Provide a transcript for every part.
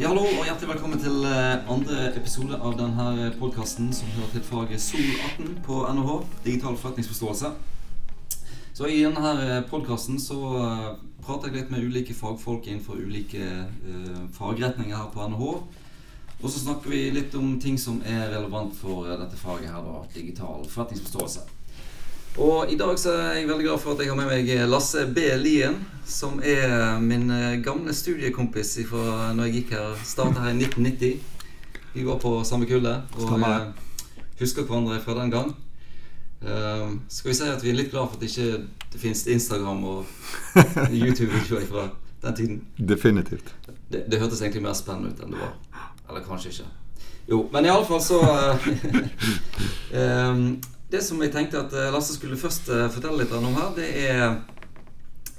Ja, hallo og hjertelig velkommen til eh, andre episode av denne podkasten som hører til faget SOL 18 på NHH, digital forretningsforståelse. Så i denne podkasten så eh, prater jeg litt med ulike fagfolk innenfor ulike uh, fagretninger her på NHH. Og så snakker vi litt om ting som er relevant for eh, dette faget her, da, digital forretningsforståelse. Og i dag så er jeg veldig glad for at jeg har med meg Lasse B. Lien, som er min eh, gamle studiekompis fra når jeg gikk her, starta her i 1990. Vi var på samme kulde og Stemmer eh, husker hverandre fra den gang. Uh, skal vi si at vi er litt glad for at ikke det finnes Instagram og YouTube-videoer fra den tiden. Definitivt. Det, det hørtes egentlig mer spennende ut enn det var. Eller kanskje ikke. Jo, men iallfall så eh, Det som jeg tenkte at eh, Lasse skulle først eh, fortelle litt om her, det er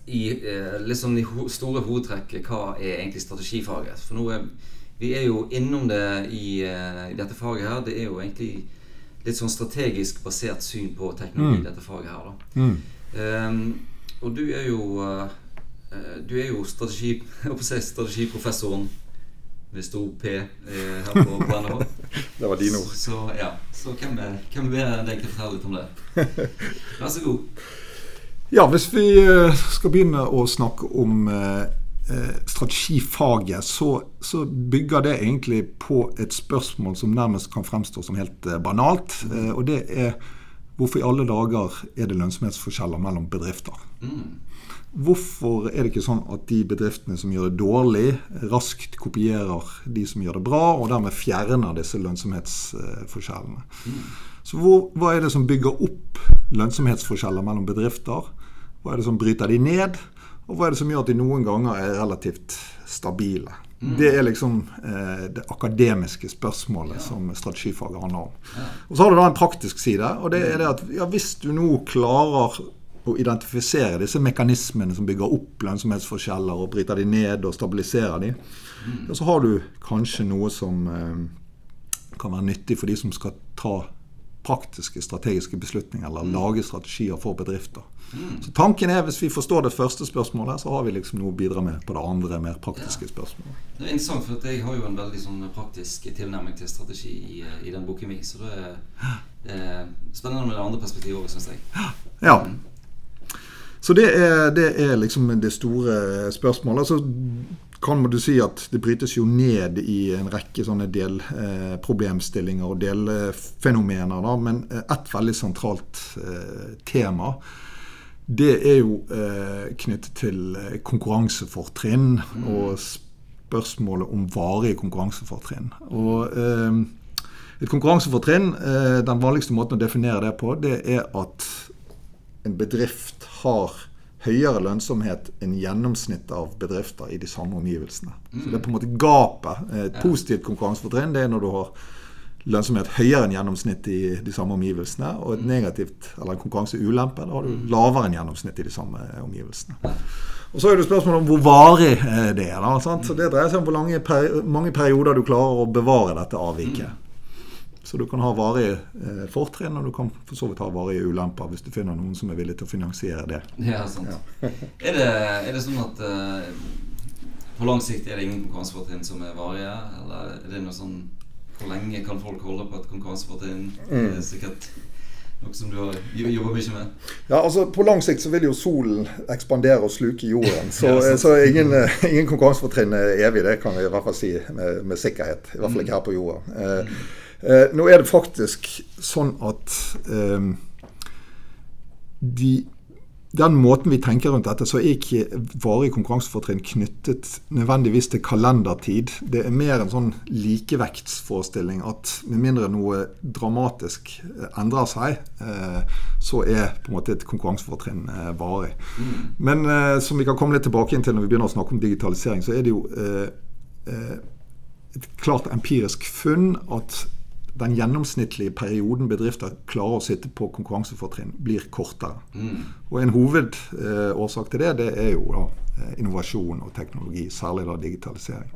i eh, litt sånn i ho store hovedtrekk hva er egentlig strategifaget. For nå er vi er jo innom det i, i dette faget her. Det er jo egentlig litt sånn strategisk basert syn på teknologi i Mm. dette faget her. da. Mm. Um, og du er jo eh, Du er jo strategi, si strategiprofessoren med sto P eh, her på, på NHH. Det var dine ord. Så, ja. så hvem er hvem er deg til å fortelle litt om det? Vær så god. Ja, hvis vi eh, skal begynne å snakke om eh, eh, strategifaget, så, så bygger det egentlig på et spørsmål som nærmest kan fremstå som helt eh, banalt. Og det er hvorfor i alle dager er det lønnsomhetsforskjeller mellom bedrifter? Mm. Hvorfor er det ikke sånn at de bedriftene som gjør det dårlig, raskt kopierer de som gjør det bra, og dermed fjerner disse lønnsomhetsforskjellene? Så hvor, hva er det som bygger opp lønnsomhetsforskjeller mellom bedrifter? Hva er det som bryter de ned? Og hva er det som gjør at de noen ganger er relativt stabile? Det er liksom eh, det akademiske spørsmålet som strategifaget handler om. Og så har du da en praktisk side, og det er det at ja, hvis du nå klarer å identifisere disse mekanismene som bygger opp lønnsomhetsforskjeller og bryter de ned og stabiliserer de, ja, så har du kanskje noe som eh, kan være nyttig for de som skal ta praktiske strategiske beslutninger eller lage strategier for bedrifter. Så tanken er hvis vi forstår det første spørsmålet, så har vi liksom noe å bidra med på det andre, mer praktiske spørsmålet. Det er interessant, for jeg har jo en veldig sånn praktisk tilnærming til strategi i, i den boken min. Så det er, det er spennende med det andre perspektivet òg, syns jeg. Ja. Så det er, det er liksom det store spørsmålet. Så kan du si at det brytes jo ned i en rekke sånne delproblemstillinger og delfenomener. Da. Men eh, ett veldig sentralt eh, tema det er jo eh, knyttet til konkurransefortrinn konkurransefortrinn og spørsmålet om varige konkurransefortrinn. Og eh, et konkurransefortrinn, eh, den vanligste måten å definere det på, det er at en bedrift har høyere lønnsomhet enn gjennomsnittet av bedrifter i de samme omgivelsene. Så det er på en måte gapet. Et positivt konkurransefortrinn det er når du har lønnsomhet høyere enn gjennomsnittet i de samme omgivelsene. Og et negativt, eller en konkurranseulempe, da har du lavere enn gjennomsnittet i de samme omgivelsene. Og Så er det spørsmålet om hvor varig eh, det er. da, sant? Så Det dreier seg om hvor lange mange perioder du klarer å bevare dette avviket. Så du kan ha varige eh, fortrinn, og du kan for så vidt ha varige ulemper hvis du finner noen som er villig til å finansiere det. Ja, sant. er, det, er det sånn at eh, på lang sikt er det ingen konkurransefortrinn som er varige? Eller er det noe sånn Hvor lenge kan folk holde på et konkurransefortrinn? Mm. er sikkert noe som du har jo- jobber mye med. Ja, altså På lang sikt så vil jo solen ekspandere og sluke jorden. Så, Ja, så ingen, ingen konkurransefortrinn er evig, det kan vi i hvert fall si med, med sikkerhet. I hvert fall ikke her på jorda. Eh, eh, nå er det faktisk sånn at eh, de, den måten vi tenker rundt dette, så er ikke varig konkurransefortrinn knyttet nødvendigvis til kalendertid. Det er mer en sånn likevektsforestilling at med mindre noe dramatisk eh, endrer seg, eh, så er på en måte et konkurransefortrinn eh, varig. Men eh, som vi kan komme litt tilbake inn til når vi begynner å snakke om digitalisering, så er det jo eh, eh, et klart empirisk funn at den gjennomsnittlige perioden bedrifter klarer å sitte på konkurransefortrinn, blir kortere. Og En hovedårsak til det det er jo da eh, innovasjon og teknologi, særlig da digitalisering.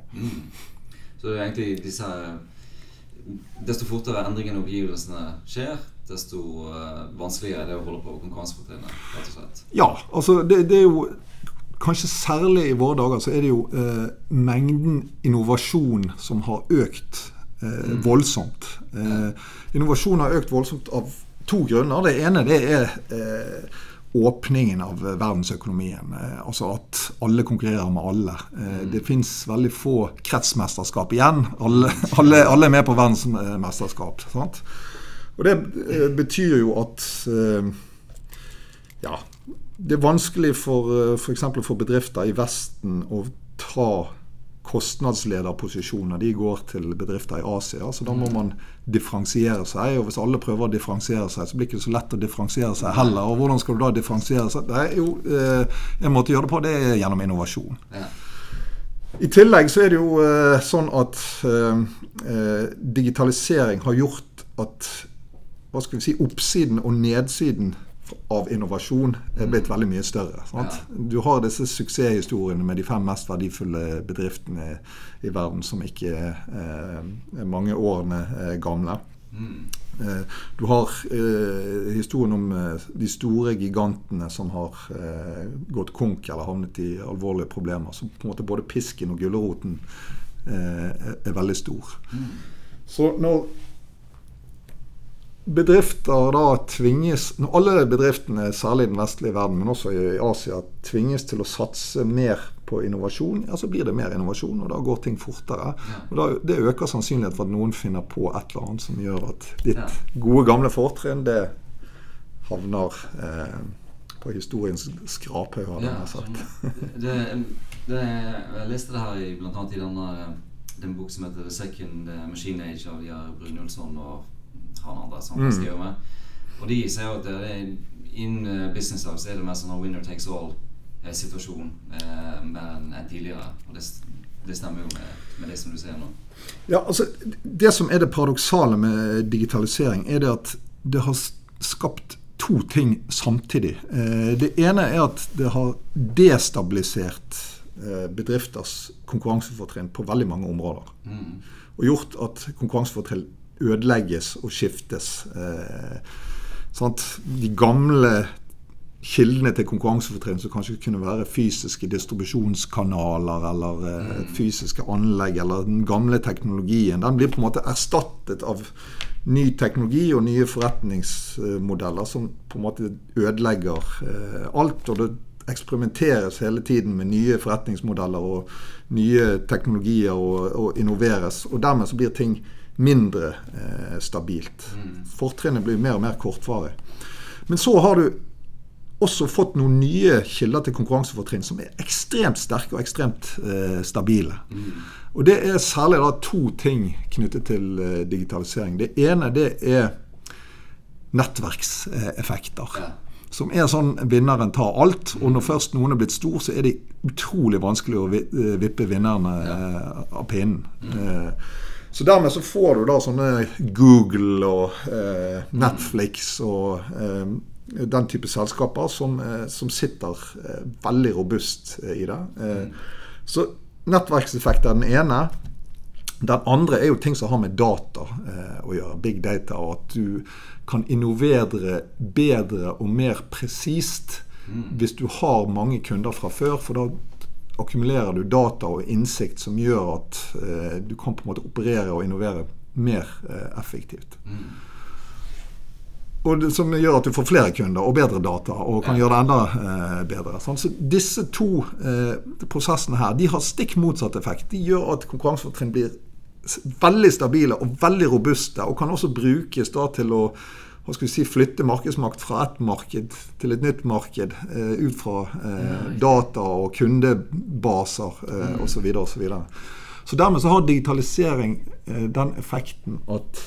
Så det er egentlig disse Desto fortere endringene i omgivelsene skjer, desto uh, vanskeligere er det å holde på konkurransefortrinnet, rett og slett. Ja, altså det, det er jo kanskje særlig i våre dager så er det jo eh, mengden innovasjon som har økt eh, voldsomt. Eh, innovasjon har økt voldsomt av to grunner. Det ene det er eh, åpningen av verdensøkonomien. Eh, altså at alle konkurrerer med alle. Eh, det fins veldig få kretsmesterskap igjen. Alle, alle, alle er med på verdensmesterskap. Sant? Og det eh, betyr jo at ja, det er vanskelig for f.eks. For, for bedrifter i Vesten å ta kostnadslederposisjoner. De går til bedrifter i Asia. Så da må man differensiere seg. Og hvis alle prøver å differensiere seg, så blir det ikke så lett å differensiere seg heller. Og hvordan skal du da differensiere seg? Det er jo eh, En måte å gjøre det på, det er gjennom innovasjon. Ja. I tillegg så er det jo eh, sånn at eh, digitalisering har gjort at hva skal vi si, oppsiden og nedsiden av innovasjon er blitt veldig mye større. Ja. Du har disse suksesshistoriene med de fem mest verdifulle bedriftene i verden som ikke er, er mange årene gamle. Mm. Eh, du har eh, historien om eh, de store gigantene som har eh, gått konk eller havnet i alvorlige problemer. Så på en måte både pisken og gulroten eh, er, veldig stor. Mm. Så når bedrifter da tvinges Når alle bedriftene, særlig i den vestlige verden, men også i Asia, tvinges til å satse mer på innovasjon, ja, så blir det mer innovasjon, og da går ting fortere. Og da, Det øker sannsynligheten for at noen finner på et eller annet som gjør at ditt gode, gamle fortrinn, det havner eh, på historiens skraphaug, hadde jeg sagt. det, det, jeg leste det her i, blant annet i denne, den bok som heter 'The Second Machine Age' av Brynjulfsson og han andre som mm. skriver med. Og de sier jo at det er, innen eh, business så er det mer sånn winner takes all-situasjon eh, mer enn tidligere. Og det, det stemmer jo med, med, det som du ser nå. Ja, altså Det som er det paradoksale med digitalisering, er det at det har skapt to ting samtidig. Eh, det ene er at det har destabilisert bedrifters konkurransefortrinn på veldig mange områder. Mm. Og gjort at konkurransefortrinn ødelegges og skiftes. Eh, De gamle kildene til konkurransefortrinn som kanskje kunne være fysiske distribusjonskanaler eller eh, mm. fysiske anlegg eller den gamle teknologien, den blir på en måte erstattet av ny teknologi og nye forretningsmodeller som på en måte ødelegger eh, alt. og det eksperimenteres hele tiden med nye forretningsmodeller og nye teknologier og, og innoveres. Og dermed så blir ting mindre eh, stabilt. Mm. Fortrinnet blir mer og mer kortvarig. Men så har du også fått noen nye kilder til konkurransefortrinn som er ekstremt sterke og ekstremt eh, stabile. Mm. Og det er særlig da to ting knyttet til eh, digitalisering. Det ene det er nettverkseffekter. Ja. Som er sånn vinneren tar alt. Og når først noen er blitt stor, så er det utrolig vanskelig å eh, vippe vinnerne. Eh, av pinnen. Mm. Så dermed så får du da sånne Google og eh, Netflix og eh, den type selskaper som, eh, som sitter eh, veldig robust eh, i det. Eh, så nettverkseffekt er den ene. Den andre er jo ting som har med data å gjøre. Big data. Og at du kan innovere bedre og mer presist mm. hvis du har mange kunder fra før. For da akkumulerer du data og innsikt som gjør at eh, du kan på en måte operere og innovere mer eh, effektivt. Mm. Og det, som gjør at du får flere kunder og bedre data og kan ja. gjøre det enda eh, bedre. Sånn. Så disse to eh, prosessene her de har stikk motsatt effekt. De gjør at konkurransefortrinn blir veldig stabile og veldig robuste, og kan også brukes da til å hva skal vi si, flytte markedsmakt fra ett marked til et nytt marked eh, ut fra eh, data og kundebaser eh, mm. osv. og Så, så dermed så har digitalisering eh, den effekten at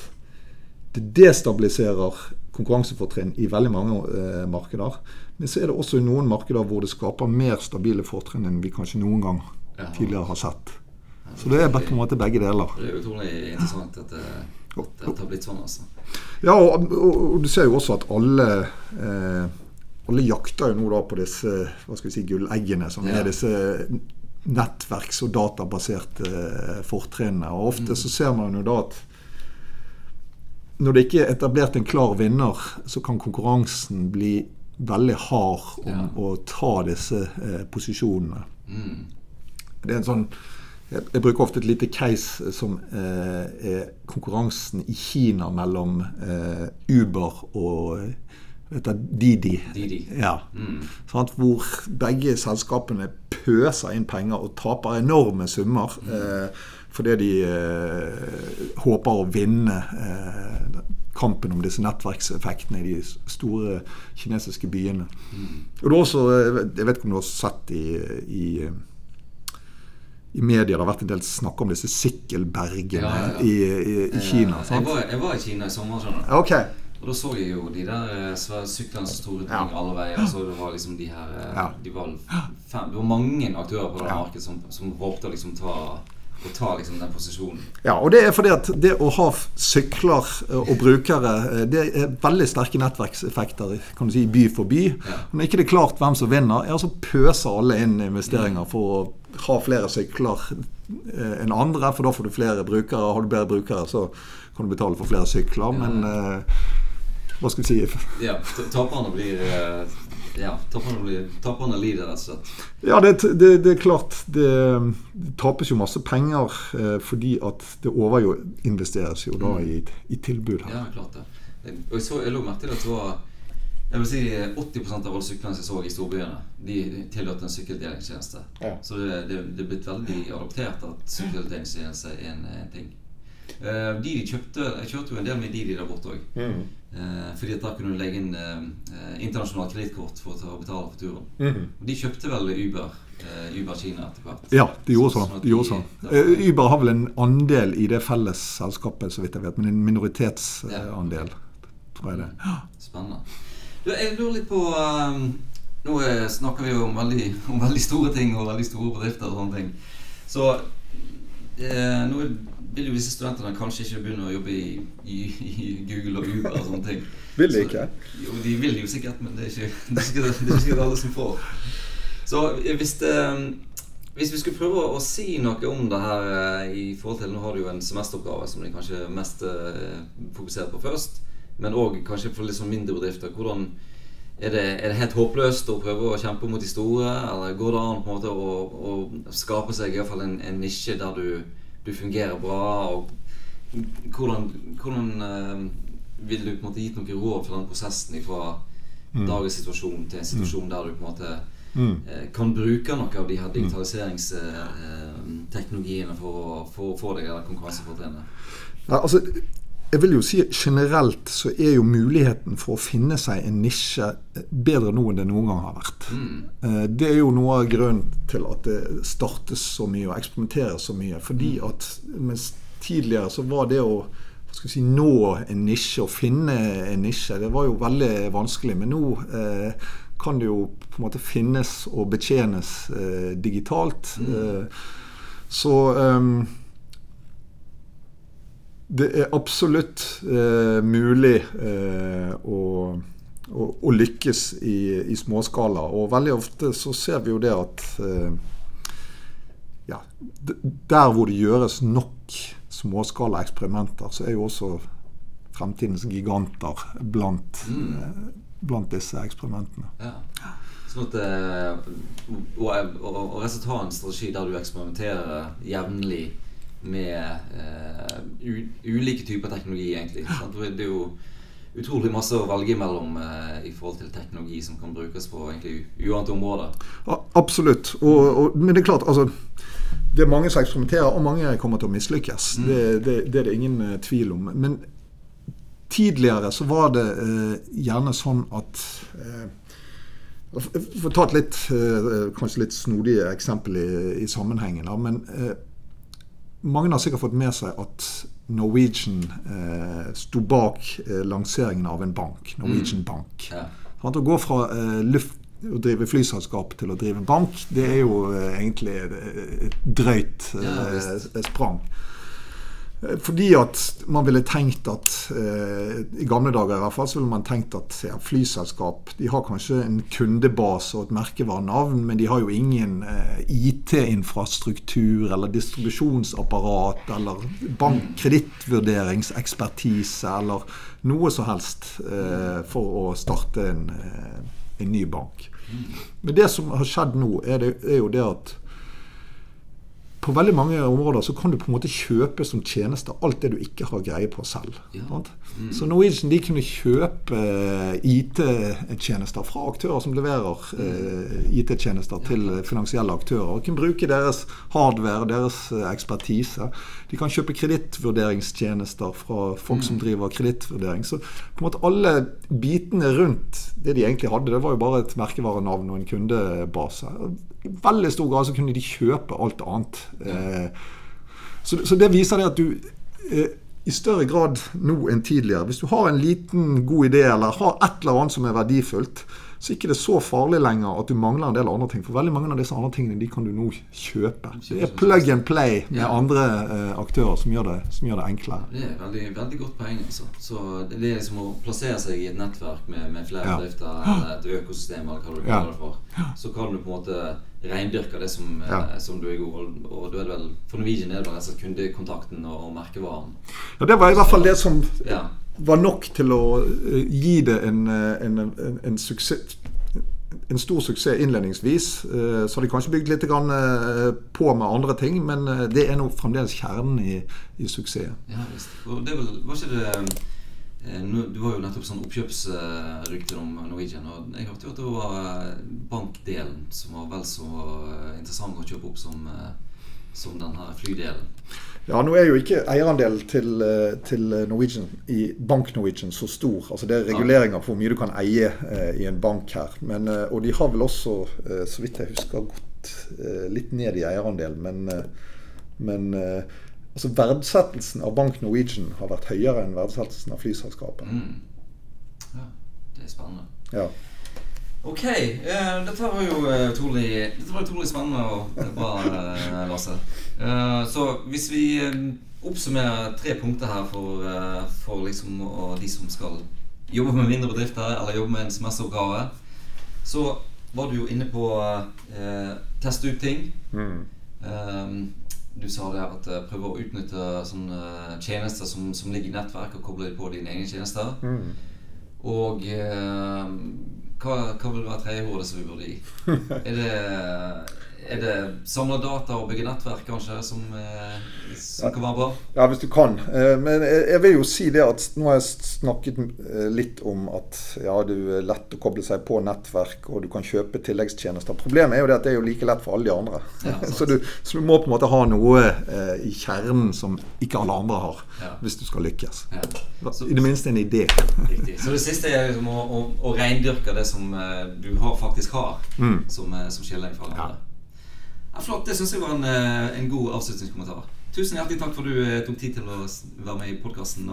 det destabiliserer konkurransefortrinn i veldig mange eh, markeder. Men så er det også noen markeder hvor det skaper mer stabile fortrinn enn vi kanskje noen gang tidligere har sett. Så det er på en måte begge deler. Det er utrolig interessant at det at det har blitt sånn, altså. Ja, og, og, og, du ser jo også at alle eh, alle jakter jo nå da på disse hva skal vi si, gulleggene, som ja. er disse nettverks- og databaserte eh, fortrinnene. Og ofte mm. så ser man jo da at når det ikke er etablert en klar vinner, så kan konkurransen bli veldig hard om Ja. å ta disse eh, posisjonene. Mm. Det er en sånn jeg, bruker ofte et lite case som eh, er konkurransen i Kina mellom eh, Uber og vet du, Didi. Didi. Ja. Mm. Sånn, Hvor begge selskapene pøser inn penger og taper enorme summer eh, fordi de eh, håper å vinne eh, kampen om disse nettverkseffektene i de store kinesiske byene. Og det er også, eh, Jeg vet ikke om du har sett i, i i media det har vært en del snakk om disse sykkelbergene Ja, ja. I, i, i Kina. Eh, Jeg var, jeg var i Kina i sommer, skjønner du. Okay. Og da så jeg jo de der eh, store syklene som sto rundt Ja. alle veier. Så det var liksom de her eh, de var fem, Det var mange aktører på det markedet som, som håpte å liksom ta, å ta liksom den posisjonen. Ja, og det er fordi at det å ha sykler eh, og brukere, eh, det er veldig sterke nettverkseffekter kan du si, by for by. Ja. Når ikke det er klart hvem som vinner, ja, så pøser alle inn investeringer for å ha flere sykler eh, enn andre, for da får du flere brukere. Har du bedre brukere, så kan du betale for flere sykler. Men eh, hva skal vi si Ja, taperne blir eh, Ja, taperne, blir, taperne lider, rett og slett. Ja, det, det, det er klart. Det, det tapes jo masse penger eh, fordi at det overinvesteres jo da i, i tilbud. her. Ja, klart det. Og jeg, så, jeg lå merke til at det var jeg vil si 80% av alle syklene jeg så i storbyene, de tilhørte en sykkeldelingstjeneste. Ja. Så det, det, det er blitt veldig adoptert at sykkeldelingstjeneste er en, en ting. Eh, de de kjøpte Jeg kjørte jo en del med Didi der borte òg. Mm. Uh, fordi at da kunne du legge inn eh, eh, internasjonalt kredittkort for å ta- betale for turen. Mm. Og de kjøpte vel Uber, eh, Uber Kina etter hvert. Ja, de gjorde Så- sånn. sånn De gjorde sånn. de- Eh, Uber har vel en andel i det felles selskapet, så vidt jeg vet. Men en minoritetsandel, tror jeg det. Spennende. Du, jeg lurer litt på eh, Nå eh, snakker vi jo om veldig, om veldig store ting og veldig store bedrifter og sånne ting. Så eh, nå vil jo disse studentene kanskje ikke begynne å jobbe i, i, i Google og Uber og sånne ting. Vil de Så- ikke? Jo, de vil jo sikkert, men det er ikke, det er ikke, det er ikke alle som får. Så eh, hvis, det, hvis vi skulle prøve å si noe om det her eh, i forhold til Nå har du jo en semesteroppgave som de kanskje mest fokuserer på først. Men òg kanskje for litt sånn mindre bedrifter. Hvordan er det, er det helt håpløst å prøve å kjempe mot de store, eller går det an på en måte å, å skape seg i hvert fall en, en nisje der du, du fungerer bra? og Hvordan, hvordan uh, vil du på en måte gitt noen råd for den prosessen fra dagens situasjon til en situasjon der du på en måte Mm. eh, kan bruke noe av de her digitaliseringsteknologiene for, å- for å få deg det konkurransefortrinnet? Ja, altså, jeg vil jo si generelt så er jo muligheten for å finne seg en nisje bedre nå enn det noen gang har vært. Mm. Eh, Det er jo noe av grunnen til at det startes så mye og eksperimenteres så mye. Fordi at mens tidligere så var det å si, nå en nisje og finne en nisje, det var jo veldig vanskelig. Men nå eh, kan det jo på en måte finnes og betjenes eh, digitalt. Eh, så ehm, det er absolutt eh, mulig eh, å, å, å lykkes i, i småskala. Og veldig ofte så ser vi jo det at eh, ja, der hvor det gjøres nok småskala eksperimenter, så er jo også fremtidens giganter blant, Mm. eh, blant disse eksperimentene. Ja. Sånn at eh, og, og, og og en strategi der du eksperimenterer jevnlig med uh, ulike typer teknologi, egentlig. Sant? Det er jo utrolig masse å velge mellom eh, i forhold til teknologi som kan brukes på egentlig uante områder. Ja, absolutt. Og, og, men det er klart, altså Det er mange som eksperimenterer, og mange kommer til å mislykkes. Mm. Det, det, det er det ingen eh, tvil om. Men tidligere så var det eh, gjerne sånn at eh, For å ta et litt, eh, kanskje litt snodig eksempel i, i sammenhengen. Da, men mange har sikkert fått med seg at Norwegian eh, sto bak eh, lanseringen av en bank. Norwegian Bank. Ja. Sant? Å gå fra eh, luft, å drive flyselskap til å drive bank, det er jo eh, egentlig et, drøyt Ja, eh, sprang. Eh, Fordi at man ville tenkt at eh, I gamle dager i hvert fall så ville man tenkt at ja, flyselskap de har kanskje en kundebase og et merkevarenavn, men de har jo ingen eh, IT-infrastruktur eller distribusjonsapparat eller bankkredittvurderingsekspertise eller noe som helst eh, for å starte en, en ny bank. Men det som har skjedd nå, er, det, er jo det at på veldig mange områder så kan du på en måte kjøpe som tjenester alt det du ikke har greie på selv. Ja. Mm. Så Norwegian de kunne kjøpe eh, IT-tjenester fra aktører som leverer eh, IT-tjenester til finansielle aktører. Og kunne bruke deres hardware, deres eh, ekspertise. De kan kjøpe kredittvurderingstjenester fra folk som driver kredittvurdering. Så på en måte alle bitene rundt det de egentlig hadde, det var jo bare et merkevarenavn og en kundebase. Veldig stor grad så kunne de kjøpe alt annet. Eh, så, så det viser det at du eh, i større grad nå enn tidligere Hvis du har en liten god idé eller har et eller annet som er verdifullt, så er ikke det så farlig lenger at du mangler en del andre ting. For veldig mange av disse andre tingene de kan du nå kjøpe. Det er plug and play med Ja. andre uh, aktører som gjør, det, som gjør det enklere. Det er veldig, veldig godt poeng. altså. Så Det er liksom å plassere seg i et nettverk med, med flere Ja. bedrifter, eller et økosystem, eller hva du Ja. kaller det for. Så kan du på en måte reindyrke det som, eh, Ja. som du er god og, og du er vel, For Norwegian er det vel og kundekontakten og, og merkevaren. Ja, det var i hvert fall det som Ja. Var nok til å eh, gi det en, eh, en, en, en suksess en stor suksess innledningsvis. Eh, Så har de kanskje bygd litt på med andre ting, men det er nok fremdeles kjernen i, i suksessen. Ja, visst. Det vel, var ikke det Du var jo nettopp sånn oppkjøpsrykter om Norwegian. Og jeg hørte jo at det var bankdelen som var vel så interessant å kjøpe opp som, som den her flydelen. Ja, nå er jo ikke eierandelen til, eh, til Norwegian i Bank Norwegian så stor. Altså Det er reguleringer på hvor mye du kan eie eh, i en bank her. Men, eh, og de har vel også, eh, så vidt jeg husker, gått eh, litt ned i eierandelen. Men, eh, men altså verdsettelsen av Bank Norwegian har vært høyere enn verdsettelsen av flyselskapet. Mm. Ja, det er spennende. Ja. Ok, Uh, dette var jo eh, utrolig Dette var utrolig spennende og bra, uh, Lasse. Så hvis vi oppsummerer tre punkter her for, for liksom de som skal jobbe med mindre bedrifter eller jobbe med en semesteroppgave, så var du jo inne på uh, teste ut ting. Mm. Eh, du sa det at uh, prøve å utnytte sånne tjenester som, som ligger i nettverk, og koble på dine egne tjenester. Mm. Og hva, hva vil være tredje ordet som vi burde gi? Er det, er det samle data og bygge nettverk, kanskje, som, eh, som kan være bra? Ja, hvis du kan. Eh, Men jeg vil jo si det at nå har jeg snakket eh, litt om at ja, det er lett å koble seg på nettverk, og du kan kjøpe tilleggstjenester. Problemet er jo det at det er jo like lett for alle de andre. Ja, så, du, så du må på en måte ha noe i kjernen som ikke alle andre har, Ja. hvis du skal lykkes. Ja. Så, I det minste en idé. riktig. Så det siste er liksom å, å, å reindyrke det som du har, faktisk har, Mm. som, som skiller deg fra andre. Ja, flott. Det syns jeg var en, eh, en god avslutningskommentar. Tusen hjertelig takk for du eh, tok tid til å være med i podkasten.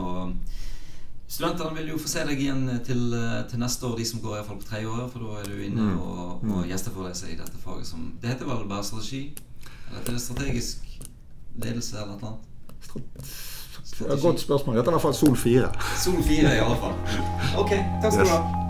Studentene vil jo få se deg igjen til, eh, til neste år, de som går i hvert fall på tredje året. For da er du inne Mm. og, og gjesteforeleser i dette faget som Det heter vel bare strategi? Eller heter det strategisk ledelse eller noe annet? Strategi. Godt spørsmål. Dette er i hvert fall Sol 4. Sol 4 i alle fall. Ok, takk skal du ha.